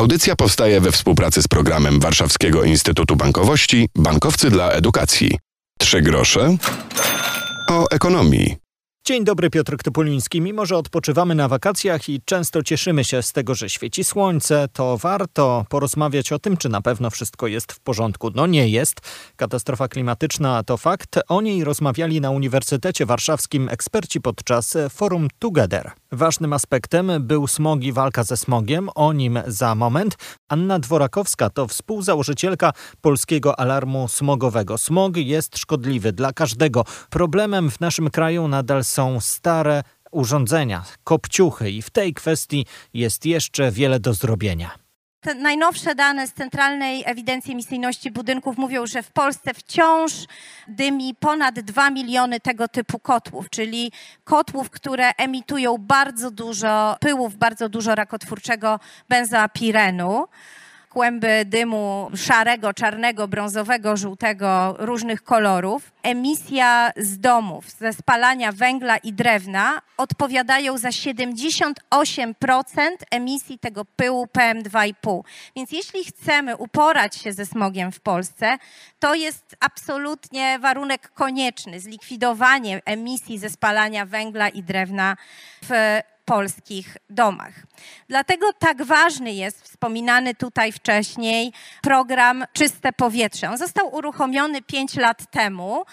Audycja powstaje we współpracy z programem Warszawskiego Instytutu Bankowości Bankowcy dla Edukacji. Trzy grosze o ekonomii. Dzień dobry, Piotr Topuliński. Mimo, że odpoczywamy na wakacjach i często cieszymy się z tego, że świeci słońce, to warto porozmawiać o tym, czy na pewno wszystko jest w porządku. No nie jest. Katastrofa klimatyczna to fakt. O niej rozmawiali na Uniwersytecie Warszawskim eksperci podczas forum Together. Ważnym aspektem był smog i walka ze smogiem. O nim za moment. Anna Dworakowska to współzałożycielka Polskiego Alarmu Smogowego. Smog jest szkodliwy dla każdego. Problemem w naszym kraju nadal są stare urządzenia, kopciuchy i w tej kwestii jest jeszcze wiele do zrobienia. Te najnowsze dane z Centralnej Ewidencji Emisyjności Budynków mówią, że w Polsce wciąż dymi ponad 2 miliony tego typu kotłów, czyli kotłów, które emitują bardzo dużo pyłów, bardzo dużo rakotwórczego benzoapirenu kłęby dymu szarego, czarnego, brązowego, żółtego, różnych kolorów. Emisja z domów, ze spalania węgla i drewna odpowiadają za 78% emisji tego pyłu PM2,5. Więc jeśli chcemy uporać się ze smogiem w Polsce, to jest absolutnie warunek konieczny, zlikwidowanie emisji ze spalania węgla i drewna w polskich domach. Dlatego tak ważny jest wspominany tutaj wcześniej program Czyste Powietrze. On został uruchomiony 5 lat temu.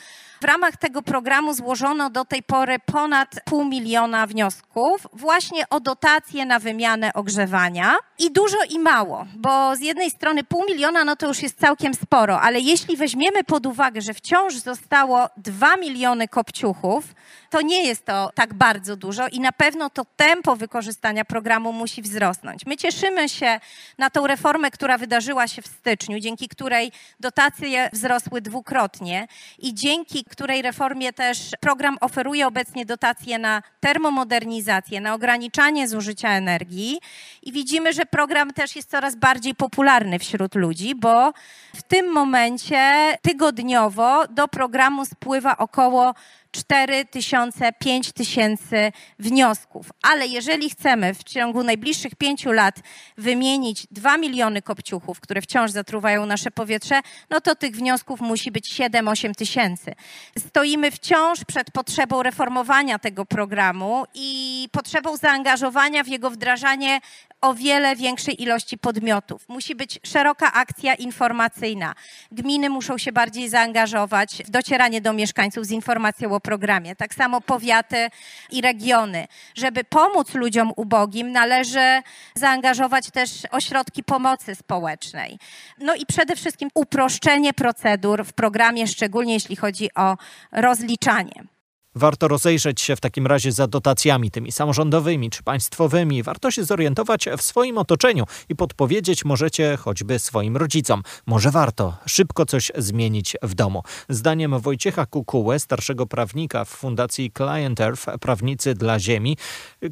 W ramach tego programu złożono do tej pory ponad pół miliona wniosków właśnie o dotacje na wymianę ogrzewania. I dużo i mało, bo z jednej strony pół miliona no to już jest całkiem sporo, ale jeśli weźmiemy pod uwagę, że wciąż zostało dwa miliony kopciuchów, to nie jest to tak bardzo dużo i na pewno to tempo wykorzystania programu musi wzrosnąć. My cieszymy się na tą reformę, która wydarzyła się w styczniu, dzięki której dotacje wzrosły dwukrotnie i dzięki której reformie też program oferuje obecnie dotacje na termomodernizację, na ograniczanie zużycia energii. I widzimy, że program też jest coraz bardziej popularny wśród ludzi, bo w tym momencie tygodniowo do programu spływa około 4 tysiące, 5 tysięcy wniosków. Ale jeżeli chcemy w ciągu najbliższych pięciu lat wymienić 2 miliony kopciuchów, które wciąż zatruwają nasze powietrze, no to tych wniosków musi być 7-8 tysięcy. Stoimy wciąż przed potrzebą reformowania tego programu i potrzebą zaangażowania w jego wdrażanie o wiele większej ilości podmiotów. Musi być szeroka akcja informacyjna. Gminy muszą się bardziej zaangażować w docieranie do mieszkańców z informacją o programie. Tak samo powiaty i regiony. Żeby pomóc ludziom ubogim, należy zaangażować też ośrodki pomocy społecznej. No i przede wszystkim uproszczenie procedur w programie, szczególnie jeśli chodzi o rozliczanie. Warto rozejrzeć się w takim razie za dotacjami tymi samorządowymi czy państwowymi. Warto się zorientować w swoim otoczeniu i podpowiedzieć możecie choćby swoim rodzicom. Może warto szybko coś zmienić w domu. Zdaniem Wojciecha Kukuły, starszego prawnika w Fundacji Client Earth Prawnicy dla Ziemi,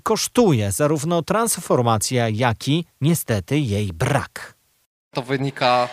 kosztuje zarówno transformacja, jak i niestety jej brak. To wynika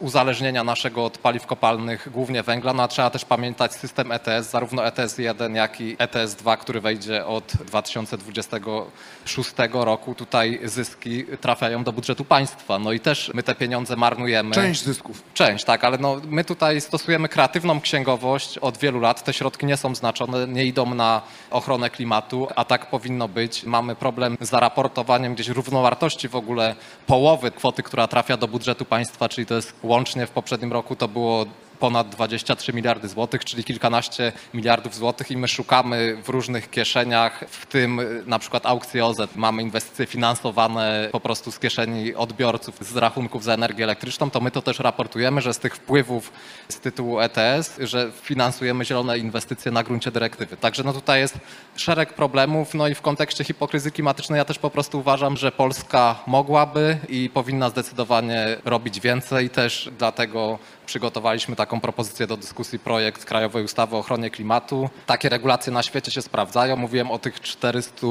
uzależnienia naszego od paliw kopalnych, głównie węgla, no a trzeba też pamiętać system ETS, zarówno ETS 1, jak i ETS 2, który wejdzie od 2026 roku. Tutaj zyski trafiają do budżetu państwa, no i też my te pieniądze marnujemy. Część zysków. Część, tak, ale no, my tutaj stosujemy kreatywną księgowość od wielu lat. Te środki nie są znaczone, nie idą na ochronę klimatu, a tak powinno być. Mamy problem z zaraportowaniem gdzieś równowartości w ogóle połowy kwoty, która trafia do budżetu państwa, czyli to jest łącznie w poprzednim roku to było ponad 23 miliardy złotych, czyli kilkanaście miliardów złotych i my szukamy w różnych kieszeniach, w tym na przykład aukcje OZ. Mamy inwestycje finansowane po prostu z kieszeni odbiorców, z rachunków za energię elektryczną, to my to też raportujemy, że z tych wpływów z tytułu ETS, że finansujemy zielone inwestycje na gruncie dyrektywy. Także no tutaj jest szereg problemów, no i w kontekście hipokryzji klimatycznej ja też po prostu uważam, że Polska mogłaby i powinna zdecydowanie robić więcej, też dlatego przygotowaliśmy taką propozycję do dyskusji projekt Krajowej Ustawy o ochronie klimatu. Takie regulacje na świecie się sprawdzają. Mówiłem o tych 400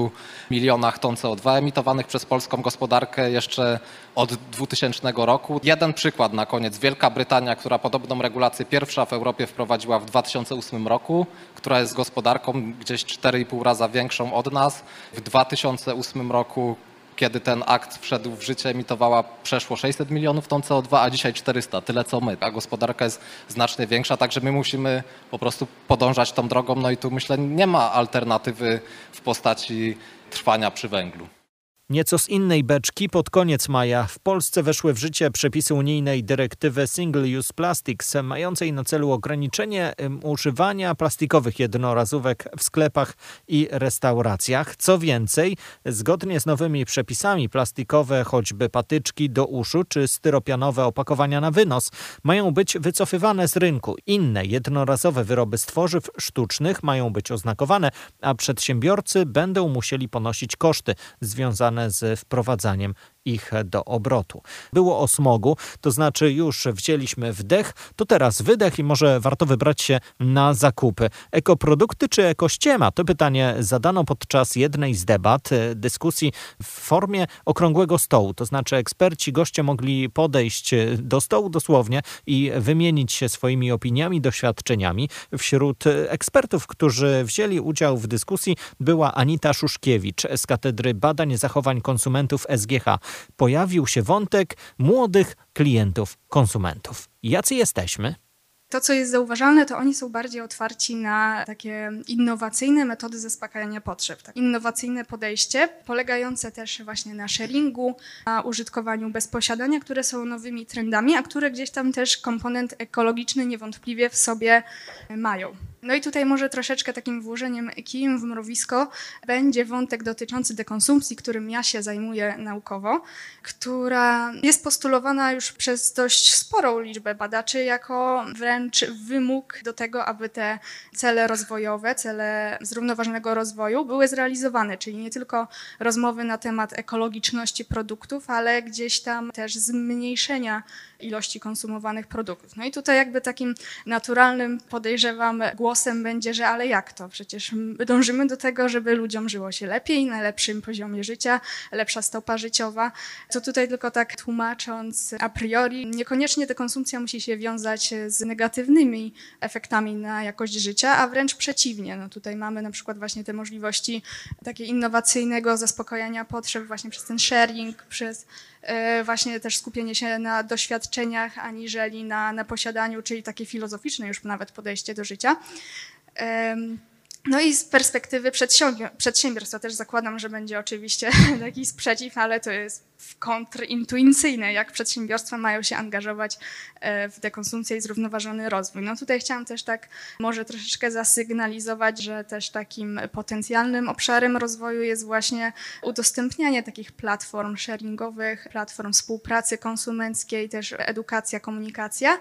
milionach ton CO2 emitowanych przez polską gospodarkę jeszcze od 2000 roku. Jeden przykład na koniec. Wielka Brytania, która podobną regulację pierwsza w Europie wprowadziła w 2008 roku, która jest gospodarką gdzieś 4,5 raza większą od nas. W 2008 roku kiedy ten akt wszedł w życie, emitowała przeszło 600 milionów ton CO2, a dzisiaj 400, tyle co my. A gospodarka jest znacznie większa, także my musimy po prostu podążać tą drogą. No i tu myślę, nie ma alternatywy w postaci trwania przy węglu. Nieco z innej beczki pod koniec maja w Polsce weszły w życie przepisy unijnej dyrektywy Single Use Plastics, mającej na celu ograniczenie używania plastikowych jednorazówek w sklepach i restauracjach. Co więcej, zgodnie z nowymi przepisami plastikowe, choćby patyczki do uszu czy styropianowe opakowania na wynos, mają być wycofywane z rynku. Inne jednorazowe wyroby z tworzyw sztucznych mają być oznakowane, a przedsiębiorcy będą musieli ponosić koszty związane związane z wprowadzaniem ich do obrotu. Było o smogu, to znaczy już wzięliśmy wdech, to teraz wydech i może warto wybrać się na zakupy. Ekoprodukty czy ekościema? To pytanie zadano podczas jednej z debat, e, dyskusji w formie okrągłego stołu. To znaczy eksperci, goście mogli podejść do stołu dosłownie i wymienić się swoimi opiniami, doświadczeniami. Wśród ekspertów, którzy wzięli udział w dyskusji była Anita Szuszkiewicz z Katedry Badań Zachowań Konsumentów SGH pojawił się wątek młodych klientów, konsumentów. Jacy jesteśmy? To, co jest zauważalne, to oni są bardziej otwarci na takie innowacyjne metody zaspokajania potrzeb. Tak. Innowacyjne podejście, polegające też właśnie na sharingu, na użytkowaniu bez posiadania, które są nowymi trendami, a które gdzieś tam też komponent ekologiczny niewątpliwie w sobie mają. No i tutaj może troszeczkę takim włożeniem kijem w mrowisko będzie wątek dotyczący dekonsumpcji, którym ja się zajmuję naukowo, która jest postulowana już przez dość sporą liczbę badaczy jako wręcz wymóg do tego, aby te cele rozwojowe, cele zrównoważonego rozwoju były zrealizowane, czyli nie tylko rozmowy na temat ekologiczności produktów, ale gdzieś tam też zmniejszenia ilości konsumowanych produktów. No i tutaj jakby takim naturalnym podejrzewam głosem będzie, że ale jak to? Przecież dążymy do tego, żeby ludziom żyło się lepiej, na lepszym poziomie życia, lepsza stopa życiowa. To tutaj tylko tak tłumacząc a priori, niekoniecznie ta konsumpcja musi się wiązać z negatywnymi efektami na jakość życia, a wręcz przeciwnie. No tutaj mamy na przykład właśnie te możliwości takiego innowacyjnego zaspokojenia potrzeb właśnie przez ten sharing, przez E, właśnie też skupienie się na doświadczeniach, aniżeli na, na posiadaniu, czyli takie filozoficzne już nawet podejście do życia. No i z perspektywy przedsiębiorstwa też zakładam, że będzie oczywiście taki sprzeciw, ale to jest kontrintuicyjne, jak przedsiębiorstwa mają się angażować e, w dekonsumpcję i zrównoważony rozwój. No tutaj chciałam też tak może troszeczkę zasygnalizować, że też takim potencjalnym obszarem rozwoju jest właśnie udostępnianie takich platform sharingowych, platform współpracy konsumenckiej, też edukacja, komunikacja.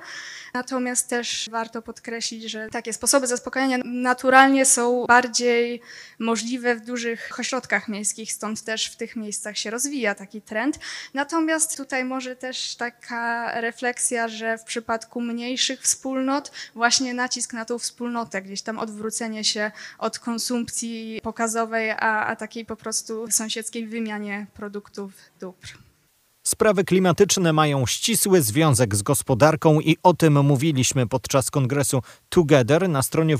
Natomiast też warto podkreślić, że takie sposoby zaspokajania naturalnie są bardziej możliwe w dużych ośrodkach miejskich, stąd też w tych miejscach się rozwija taki trend trend. Natomiast tutaj może też taka refleksja, że w przypadku mniejszych wspólnot właśnie nacisk na tą wspólnotę, gdzieś tam odwrócenie się od konsumpcji pokazowej, a, a takiej po prostu sąsiedzkiej wymianie produktów dóbr. Sprawy klimatyczne mają ścisły związek z gospodarką i o tym mówiliśmy podczas kongresu Together. Na stronie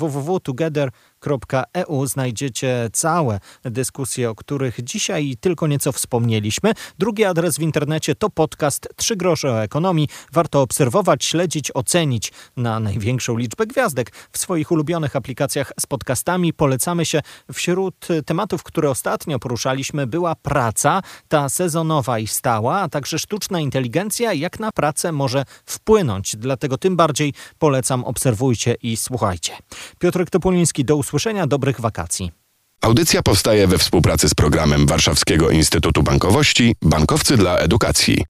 www.together.eu znajdziecie całe dyskusje, o których dzisiaj tylko nieco wspomnieliśmy. Drugi adres w internecie to podcast Trzy grosze o ekonomii. Warto obserwować, śledzić, ocenić na największą liczbę gwiazdek w swoich ulubionych aplikacjach z podcastami. Polecamy się. Wśród tematów, które ostatnio poruszaliśmy była praca, ta sezonowa i stała, także sztuczna inteligencja, jak na pracę może wpłynąć. Dlatego tym bardziej polecam, obserwujcie i słuchajcie. Piotr Topoliński, do usłyszenia, dobrych wakacji. Audycja powstaje we współpracy z programem Warszawskiego Instytutu Bankowości Bankowcy dla Edukacji.